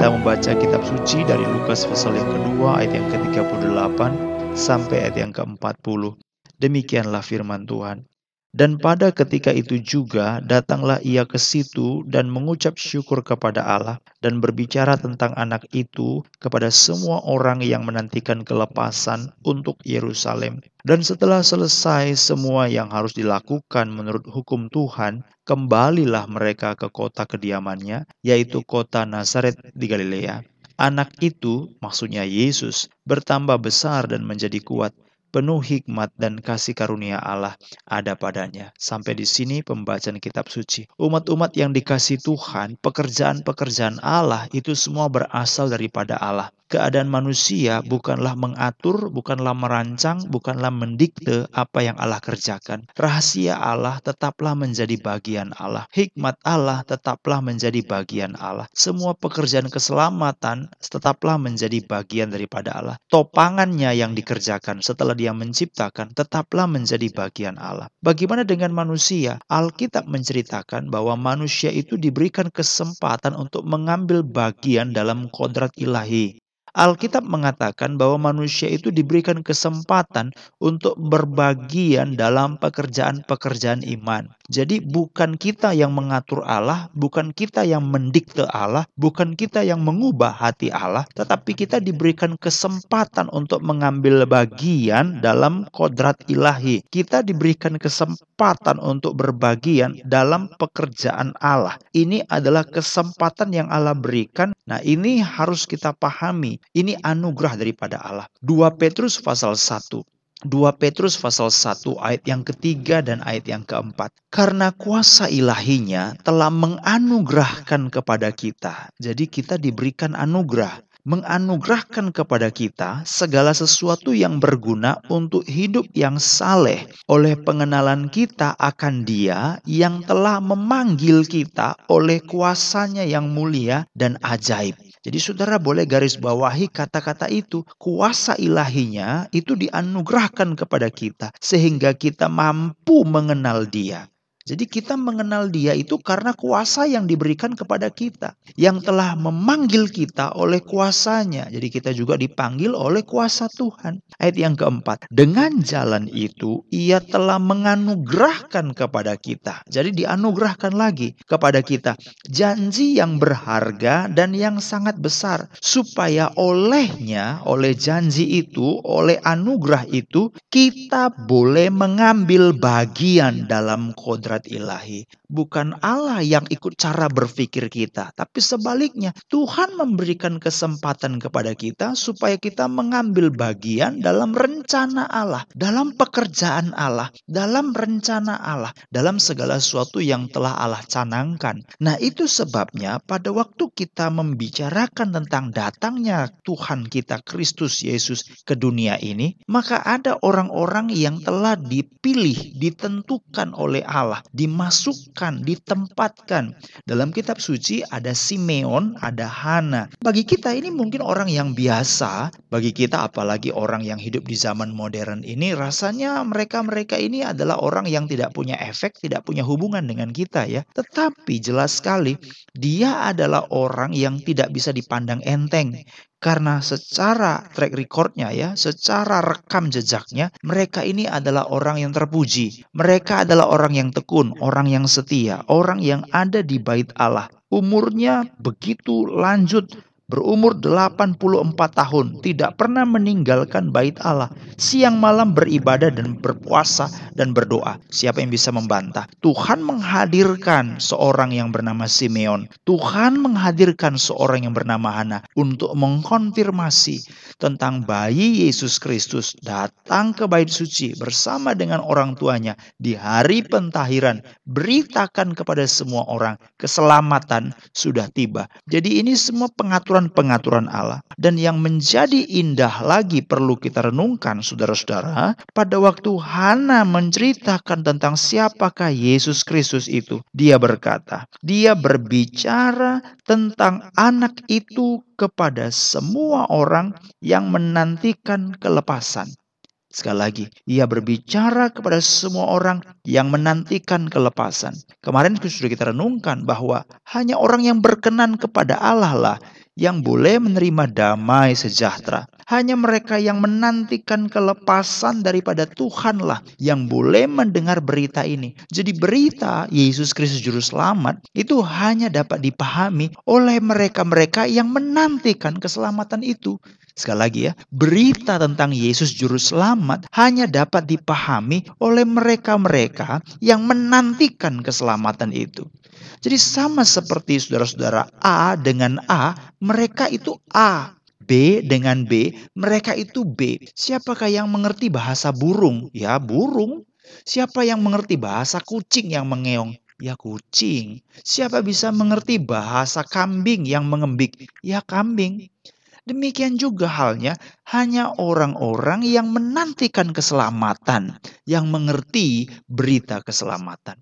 kita membaca kitab suci dari Lukas pasal yang kedua ayat yang ke-38 sampai ayat yang ke-40. Demikianlah firman Tuhan. Dan pada ketika itu juga datanglah ia ke situ dan mengucap syukur kepada Allah dan berbicara tentang anak itu kepada semua orang yang menantikan kelepasan untuk Yerusalem. Dan setelah selesai semua yang harus dilakukan menurut hukum Tuhan, kembalilah mereka ke kota kediamannya, yaitu kota Nazaret di Galilea. Anak itu, maksudnya Yesus, bertambah besar dan menjadi kuat penuh hikmat dan kasih karunia Allah ada padanya. Sampai di sini pembacaan kitab suci. Umat-umat yang dikasih Tuhan, pekerjaan-pekerjaan Allah itu semua berasal daripada Allah keadaan manusia bukanlah mengatur, bukanlah merancang, bukanlah mendikte apa yang Allah kerjakan. Rahasia Allah tetaplah menjadi bagian Allah. Hikmat Allah tetaplah menjadi bagian Allah. Semua pekerjaan keselamatan tetaplah menjadi bagian daripada Allah. Topangannya yang dikerjakan setelah dia menciptakan tetaplah menjadi bagian Allah. Bagaimana dengan manusia? Alkitab menceritakan bahwa manusia itu diberikan kesempatan untuk mengambil bagian dalam kodrat ilahi. Alkitab mengatakan bahwa manusia itu diberikan kesempatan untuk berbagian dalam pekerjaan-pekerjaan iman. Jadi bukan kita yang mengatur Allah, bukan kita yang mendikte Allah, bukan kita yang mengubah hati Allah, tetapi kita diberikan kesempatan untuk mengambil bagian dalam kodrat ilahi. Kita diberikan kesempatan untuk berbagian dalam pekerjaan Allah. Ini adalah kesempatan yang Allah berikan. Nah, ini harus kita pahami. Ini anugerah daripada Allah. 2 Petrus pasal 1 2 Petrus pasal 1 ayat yang ketiga dan ayat yang keempat. Karena kuasa ilahinya telah menganugerahkan kepada kita. Jadi kita diberikan anugerah. Menganugerahkan kepada kita segala sesuatu yang berguna untuk hidup yang saleh oleh pengenalan kita akan dia yang telah memanggil kita oleh kuasanya yang mulia dan ajaib. Jadi saudara boleh garis bawahi kata-kata itu. Kuasa ilahinya itu dianugerahkan kepada kita. Sehingga kita mampu mengenal dia. Jadi kita mengenal dia itu karena kuasa yang diberikan kepada kita. Yang telah memanggil kita oleh kuasanya. Jadi kita juga dipanggil oleh kuasa Tuhan. Ayat yang keempat. Dengan jalan itu ia telah menganugerahkan kepada kita. Jadi dianugerahkan lagi kepada kita. Janji yang berharga dan yang sangat besar. Supaya olehnya, oleh janji itu, oleh anugerah itu, kita boleh mengambil bagian dalam kodrat kodrat ilahi. Bukan Allah yang ikut cara berpikir kita, tapi sebaliknya Tuhan memberikan kesempatan kepada kita supaya kita mengambil bagian dalam rencana Allah, dalam pekerjaan Allah, dalam rencana Allah, dalam segala sesuatu yang telah Allah canangkan. Nah, itu sebabnya pada waktu kita membicarakan tentang datangnya Tuhan kita Kristus Yesus ke dunia ini, maka ada orang-orang yang telah dipilih, ditentukan oleh Allah dimasukkan, ditempatkan. Dalam kitab suci ada Simeon, ada Hana. Bagi kita ini mungkin orang yang biasa, bagi kita apalagi orang yang hidup di zaman modern ini rasanya mereka-mereka ini adalah orang yang tidak punya efek, tidak punya hubungan dengan kita ya. Tetapi jelas sekali dia adalah orang yang tidak bisa dipandang enteng karena secara track recordnya ya, secara rekam jejaknya, mereka ini adalah orang yang terpuji. Mereka adalah orang yang tekun, orang yang setia, orang yang ada di bait Allah. Umurnya begitu lanjut berumur 84 tahun, tidak pernah meninggalkan bait Allah. Siang malam beribadah dan berpuasa dan berdoa. Siapa yang bisa membantah? Tuhan menghadirkan seorang yang bernama Simeon. Tuhan menghadirkan seorang yang bernama Hana untuk mengkonfirmasi tentang bayi Yesus Kristus datang ke bait suci bersama dengan orang tuanya di hari pentahiran. Beritakan kepada semua orang keselamatan sudah tiba. Jadi ini semua pengaturan pengaturan Allah. Dan yang menjadi indah lagi perlu kita renungkan saudara-saudara, pada waktu Hana menceritakan tentang siapakah Yesus Kristus itu, dia berkata, dia berbicara tentang anak itu kepada semua orang yang menantikan kelepasan. Sekali lagi, ia berbicara kepada semua orang yang menantikan kelepasan. Kemarin sudah kita renungkan bahwa hanya orang yang berkenan kepada Allah lah yang boleh menerima damai sejahtera. Hanya mereka yang menantikan kelepasan daripada Tuhanlah yang boleh mendengar berita ini. Jadi berita Yesus Kristus Juru Selamat itu hanya dapat dipahami oleh mereka-mereka yang menantikan keselamatan itu. Sekali lagi ya, berita tentang Yesus Juru Selamat hanya dapat dipahami oleh mereka-mereka yang menantikan keselamatan itu. Jadi sama seperti saudara-saudara A dengan A, mereka itu A. B dengan B, mereka itu B. Siapakah yang mengerti bahasa burung? Ya, burung. Siapa yang mengerti bahasa kucing yang mengeong? Ya kucing. Siapa bisa mengerti bahasa kambing yang mengembik? Ya kambing. Demikian juga halnya hanya orang-orang yang menantikan keselamatan, yang mengerti berita keselamatan.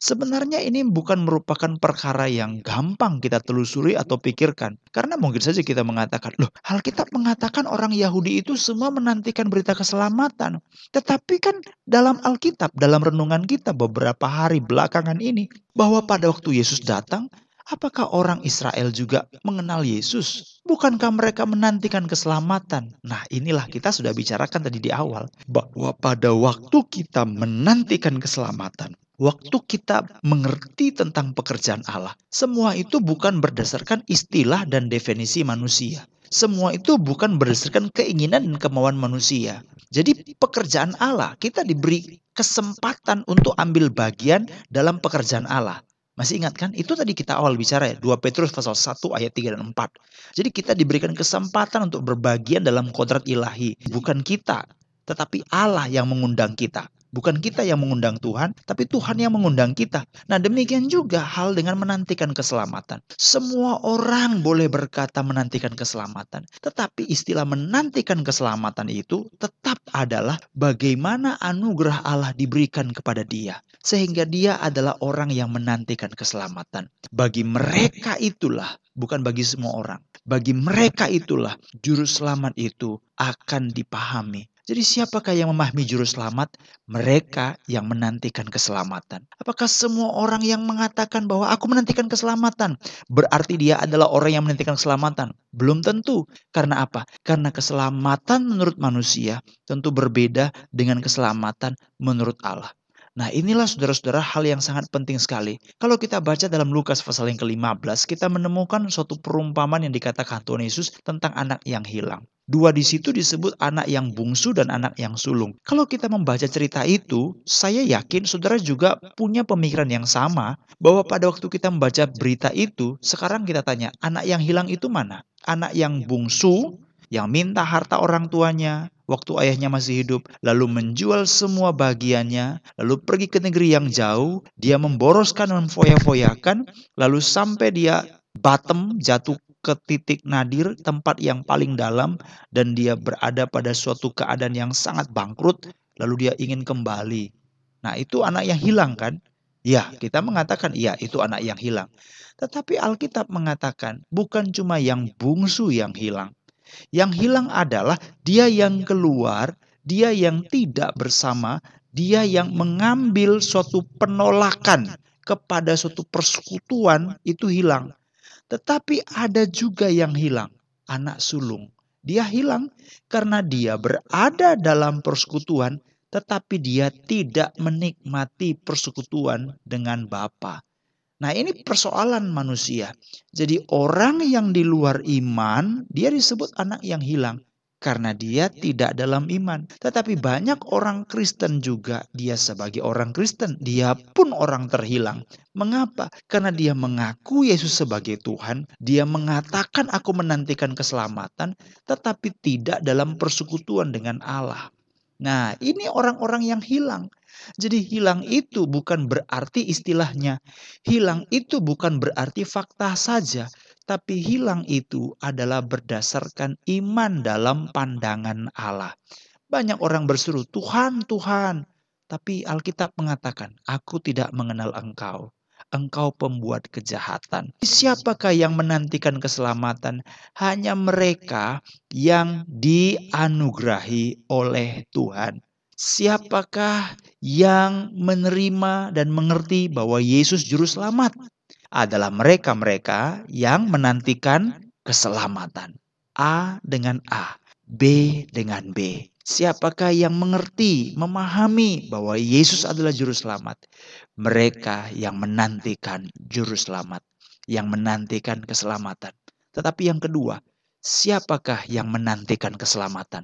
Sebenarnya ini bukan merupakan perkara yang gampang kita telusuri atau pikirkan. Karena mungkin saja kita mengatakan, loh Alkitab mengatakan orang Yahudi itu semua menantikan berita keselamatan. Tetapi kan dalam Alkitab, dalam renungan kita beberapa hari belakangan ini, bahwa pada waktu Yesus datang, Apakah orang Israel juga mengenal Yesus? Bukankah mereka menantikan keselamatan? Nah, inilah kita sudah bicarakan tadi di awal bahwa pada waktu kita menantikan keselamatan, waktu kita mengerti tentang pekerjaan Allah, semua itu bukan berdasarkan istilah dan definisi manusia. Semua itu bukan berdasarkan keinginan dan kemauan manusia. Jadi pekerjaan Allah, kita diberi kesempatan untuk ambil bagian dalam pekerjaan Allah. Masih ingat kan? Itu tadi kita awal bicara ya, 2 Petrus pasal 1 ayat 3 dan 4. Jadi kita diberikan kesempatan untuk berbagian dalam kodrat ilahi. Bukan kita, tetapi Allah yang mengundang kita. Bukan kita yang mengundang Tuhan, tapi Tuhan yang mengundang kita. Nah, demikian juga hal dengan menantikan keselamatan. Semua orang boleh berkata menantikan keselamatan, tetapi istilah menantikan keselamatan itu tetap adalah bagaimana anugerah Allah diberikan kepada dia, sehingga dia adalah orang yang menantikan keselamatan. Bagi mereka itulah bukan bagi semua orang. Bagi mereka itulah juru selamat itu akan dipahami jadi siapakah yang memahami juru selamat? Mereka yang menantikan keselamatan. Apakah semua orang yang mengatakan bahwa aku menantikan keselamatan berarti dia adalah orang yang menantikan keselamatan? Belum tentu. Karena apa? Karena keselamatan menurut manusia tentu berbeda dengan keselamatan menurut Allah. Nah inilah saudara-saudara hal yang sangat penting sekali. Kalau kita baca dalam Lukas pasal yang ke-15, kita menemukan suatu perumpamaan yang dikatakan Tuhan Yesus tentang anak yang hilang. Dua di situ disebut anak yang bungsu dan anak yang sulung. Kalau kita membaca cerita itu, saya yakin saudara juga punya pemikiran yang sama bahwa pada waktu kita membaca berita itu, sekarang kita tanya, anak yang hilang itu mana? Anak yang bungsu yang minta harta orang tuanya waktu ayahnya masih hidup, lalu menjual semua bagiannya, lalu pergi ke negeri yang jauh, dia memboroskan dan memfoya-foyakan, lalu sampai dia bottom jatuh ke titik nadir, tempat yang paling dalam, dan dia berada pada suatu keadaan yang sangat bangkrut, lalu dia ingin kembali. Nah, itu anak yang hilang, kan? Ya, kita mengatakan iya, itu anak yang hilang. Tetapi Alkitab mengatakan bukan cuma yang bungsu yang hilang. Yang hilang adalah dia yang keluar, dia yang tidak bersama, dia yang mengambil suatu penolakan kepada suatu persekutuan itu hilang. Tetapi ada juga yang hilang, anak sulung. Dia hilang karena dia berada dalam persekutuan, tetapi dia tidak menikmati persekutuan dengan Bapa. Nah, ini persoalan manusia. Jadi, orang yang di luar iman, dia disebut anak yang hilang karena dia tidak dalam iman. Tetapi banyak orang Kristen juga, dia sebagai orang Kristen, dia pun orang terhilang. Mengapa? Karena dia mengaku Yesus sebagai Tuhan, dia mengatakan aku menantikan keselamatan, tetapi tidak dalam persekutuan dengan Allah. Nah, ini orang-orang yang hilang. Jadi hilang itu bukan berarti istilahnya. Hilang itu bukan berarti fakta saja. Tapi hilang itu adalah berdasarkan iman dalam pandangan Allah. Banyak orang berseru, Tuhan, Tuhan. Tapi Alkitab mengatakan, aku tidak mengenal engkau. Engkau pembuat kejahatan. Siapakah yang menantikan keselamatan? Hanya mereka yang dianugerahi oleh Tuhan. Siapakah yang menerima dan mengerti bahwa Yesus Juru Selamat? adalah mereka-mereka yang menantikan keselamatan. A dengan A, B dengan B. Siapakah yang mengerti, memahami bahwa Yesus adalah juru selamat? Mereka yang menantikan juru selamat, yang menantikan keselamatan. Tetapi yang kedua, siapakah yang menantikan keselamatan?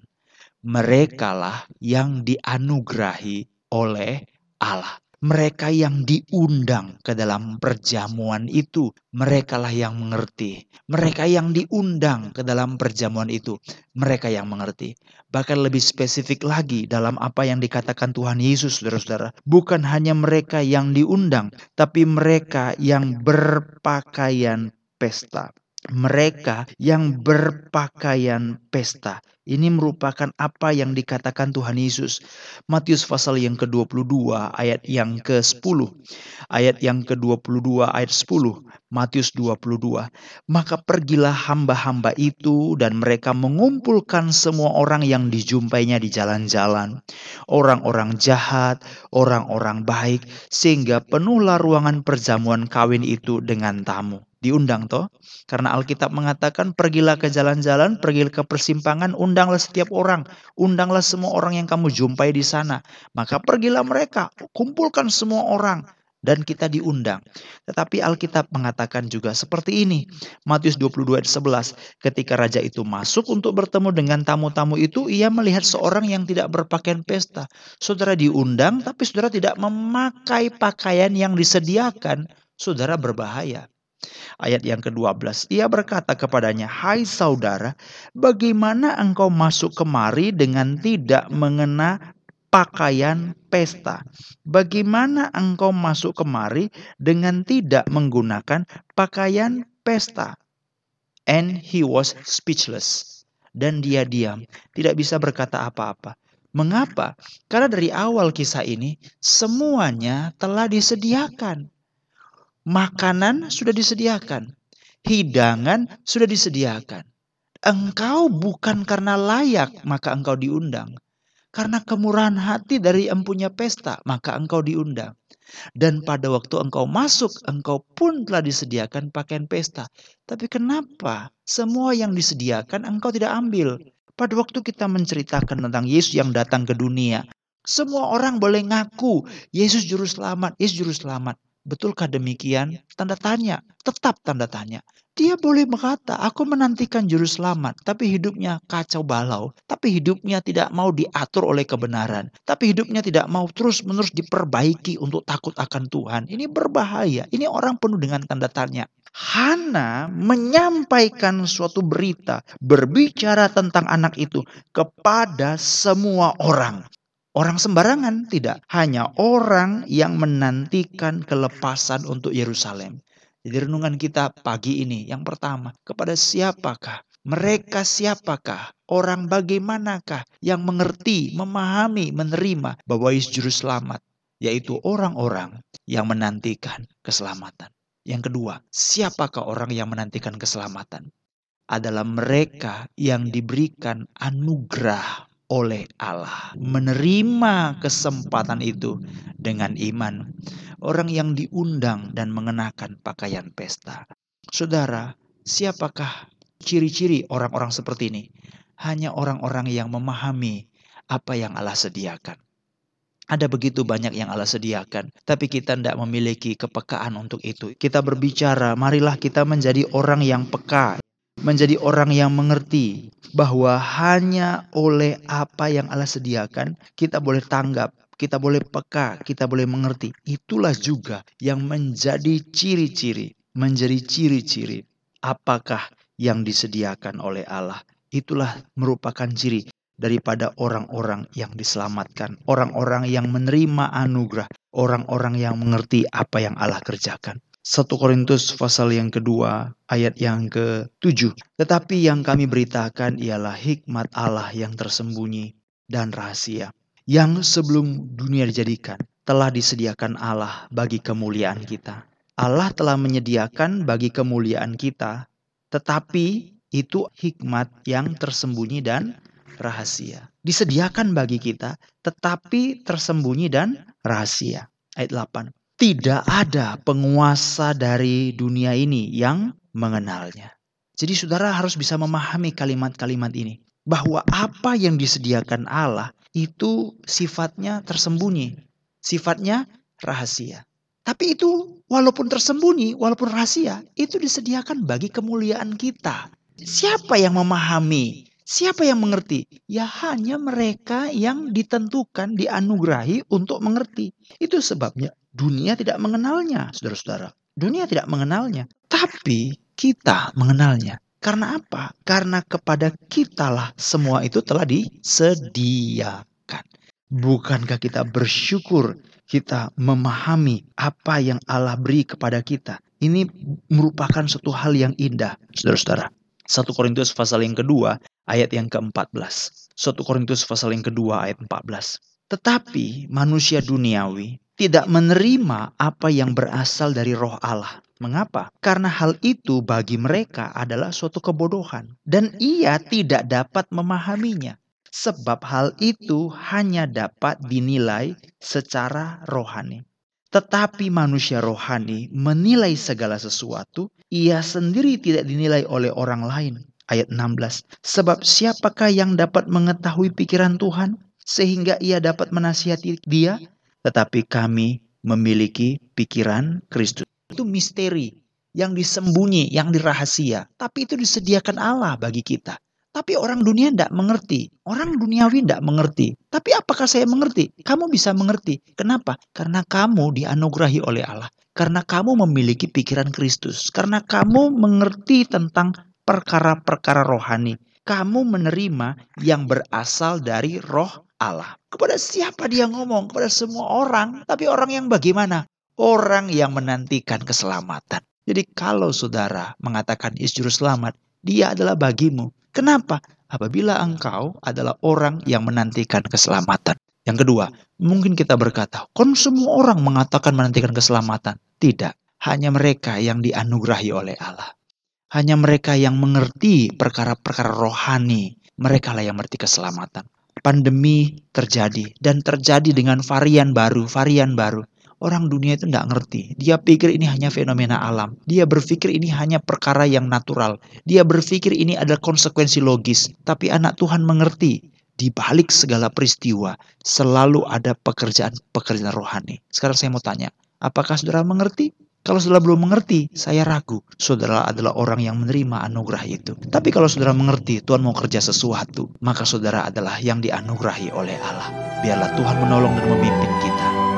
Merekalah yang dianugerahi oleh Allah mereka yang diundang ke dalam perjamuan itu, merekalah yang mengerti. Mereka yang diundang ke dalam perjamuan itu, mereka yang mengerti. Bahkan lebih spesifik lagi dalam apa yang dikatakan Tuhan Yesus, saudara-saudara. Bukan hanya mereka yang diundang, tapi mereka yang berpakaian pesta mereka yang berpakaian pesta. Ini merupakan apa yang dikatakan Tuhan Yesus. Matius pasal yang ke-22 ayat yang ke-10. Ayat yang ke-22 ayat 10. Matius 22. Maka pergilah hamba-hamba itu dan mereka mengumpulkan semua orang yang dijumpainya di jalan-jalan. Orang-orang jahat, orang-orang baik. Sehingga penuhlah ruangan perjamuan kawin itu dengan tamu diundang toh karena Alkitab mengatakan pergilah ke jalan-jalan pergilah ke persimpangan undanglah setiap orang undanglah semua orang yang kamu jumpai di sana maka pergilah mereka kumpulkan semua orang dan kita diundang. Tetapi Alkitab mengatakan juga seperti ini. Matius 22 ayat 11. Ketika raja itu masuk untuk bertemu dengan tamu-tamu itu, ia melihat seorang yang tidak berpakaian pesta. Saudara diundang, tapi saudara tidak memakai pakaian yang disediakan. Saudara berbahaya. Ayat yang ke-12, ia berkata kepadanya, "Hai saudara, bagaimana engkau masuk kemari dengan tidak mengena pakaian pesta? Bagaimana engkau masuk kemari dengan tidak menggunakan pakaian pesta?" And he was speechless. Dan dia diam, tidak bisa berkata apa-apa. Mengapa? Karena dari awal kisah ini semuanya telah disediakan. Makanan sudah disediakan. Hidangan sudah disediakan. Engkau bukan karena layak maka engkau diundang. Karena kemurahan hati dari empunya pesta maka engkau diundang. Dan pada waktu engkau masuk, engkau pun telah disediakan pakaian pesta. Tapi kenapa semua yang disediakan engkau tidak ambil? Pada waktu kita menceritakan tentang Yesus yang datang ke dunia, semua orang boleh ngaku Yesus juru selamat, Yesus juru selamat. Betulkah demikian? Tanda tanya, tetap tanda tanya. Dia boleh berkata, aku menantikan juru selamat, tapi hidupnya kacau balau. Tapi hidupnya tidak mau diatur oleh kebenaran. Tapi hidupnya tidak mau terus-menerus diperbaiki untuk takut akan Tuhan. Ini berbahaya. Ini orang penuh dengan tanda tanya. Hana menyampaikan suatu berita, berbicara tentang anak itu kepada semua orang. Orang sembarangan tidak, hanya orang yang menantikan kelepasan untuk Yerusalem. Jadi renungan kita pagi ini yang pertama, kepada siapakah? Mereka siapakah? Orang bagaimanakah yang mengerti, memahami, menerima bahwa Yesus juru selamat, yaitu orang-orang yang menantikan keselamatan. Yang kedua, siapakah orang yang menantikan keselamatan? Adalah mereka yang diberikan anugerah oleh Allah. Menerima kesempatan itu dengan iman. Orang yang diundang dan mengenakan pakaian pesta. Saudara, siapakah ciri-ciri orang-orang seperti ini? Hanya orang-orang yang memahami apa yang Allah sediakan. Ada begitu banyak yang Allah sediakan, tapi kita tidak memiliki kepekaan untuk itu. Kita berbicara, marilah kita menjadi orang yang peka, menjadi orang yang mengerti bahwa hanya oleh apa yang Allah sediakan kita boleh tanggap, kita boleh peka, kita boleh mengerti. Itulah juga yang menjadi ciri-ciri, menjadi ciri-ciri apakah yang disediakan oleh Allah. Itulah merupakan ciri daripada orang-orang yang diselamatkan, orang-orang yang menerima anugerah, orang-orang yang mengerti apa yang Allah kerjakan. 1 Korintus pasal yang kedua ayat yang ke-7. Tetapi yang kami beritakan ialah hikmat Allah yang tersembunyi dan rahasia. Yang sebelum dunia dijadikan telah disediakan Allah bagi kemuliaan kita. Allah telah menyediakan bagi kemuliaan kita. Tetapi itu hikmat yang tersembunyi dan rahasia. Disediakan bagi kita tetapi tersembunyi dan rahasia. Ayat 8 tidak ada penguasa dari dunia ini yang mengenalnya. Jadi saudara harus bisa memahami kalimat-kalimat ini. Bahwa apa yang disediakan Allah itu sifatnya tersembunyi. Sifatnya rahasia. Tapi itu walaupun tersembunyi, walaupun rahasia, itu disediakan bagi kemuliaan kita. Siapa yang memahami? Siapa yang mengerti? Ya hanya mereka yang ditentukan, dianugerahi untuk mengerti. Itu sebabnya dunia tidak mengenalnya, saudara-saudara. Dunia tidak mengenalnya. Tapi kita mengenalnya. Karena apa? Karena kepada kitalah semua itu telah disediakan. Bukankah kita bersyukur kita memahami apa yang Allah beri kepada kita. Ini merupakan suatu hal yang indah, saudara-saudara. 1 Korintus pasal yang kedua, ayat yang ke-14. 1 Korintus pasal yang kedua, ayat 14. Tetapi manusia duniawi tidak menerima apa yang berasal dari roh Allah. Mengapa? Karena hal itu bagi mereka adalah suatu kebodohan. Dan ia tidak dapat memahaminya sebab hal itu hanya dapat dinilai secara rohani. Tetapi manusia rohani menilai segala sesuatu, ia sendiri tidak dinilai oleh orang lain. Ayat 16. Sebab siapakah yang dapat mengetahui pikiran Tuhan sehingga ia dapat menasihati dia? Tetapi kami memiliki pikiran Kristus. Itu misteri yang disembunyi, yang dirahasia. Tapi itu disediakan Allah bagi kita. Tapi orang dunia tidak mengerti. Orang duniawi tidak mengerti. Tapi apakah saya mengerti? Kamu bisa mengerti. Kenapa? Karena kamu dianugerahi oleh Allah. Karena kamu memiliki pikiran Kristus. Karena kamu mengerti tentang perkara-perkara rohani. Kamu menerima yang berasal dari roh Allah. Kepada siapa dia ngomong? Kepada semua orang. Tapi orang yang bagaimana? Orang yang menantikan keselamatan. Jadi kalau saudara mengatakan Yesus Juru Selamat, dia adalah bagimu. Kenapa? Apabila engkau adalah orang yang menantikan keselamatan. Yang kedua, mungkin kita berkata, kon semua orang mengatakan menantikan keselamatan. Tidak, hanya mereka yang dianugerahi oleh Allah. Hanya mereka yang mengerti perkara-perkara rohani. Mereka lah yang mengerti keselamatan. Pandemi terjadi dan terjadi dengan varian baru, varian baru. Orang dunia itu tidak ngerti. Dia pikir ini hanya fenomena alam. Dia berpikir ini hanya perkara yang natural. Dia berpikir ini adalah konsekuensi logis. Tapi anak Tuhan mengerti. Di balik segala peristiwa selalu ada pekerjaan-pekerjaan rohani. Sekarang saya mau tanya, apakah saudara mengerti? Kalau saudara belum mengerti, saya ragu. Saudara adalah orang yang menerima anugerah itu. Tapi kalau saudara mengerti Tuhan mau kerja sesuatu, maka saudara adalah yang dianugerahi oleh Allah. Biarlah Tuhan menolong dan memimpin kita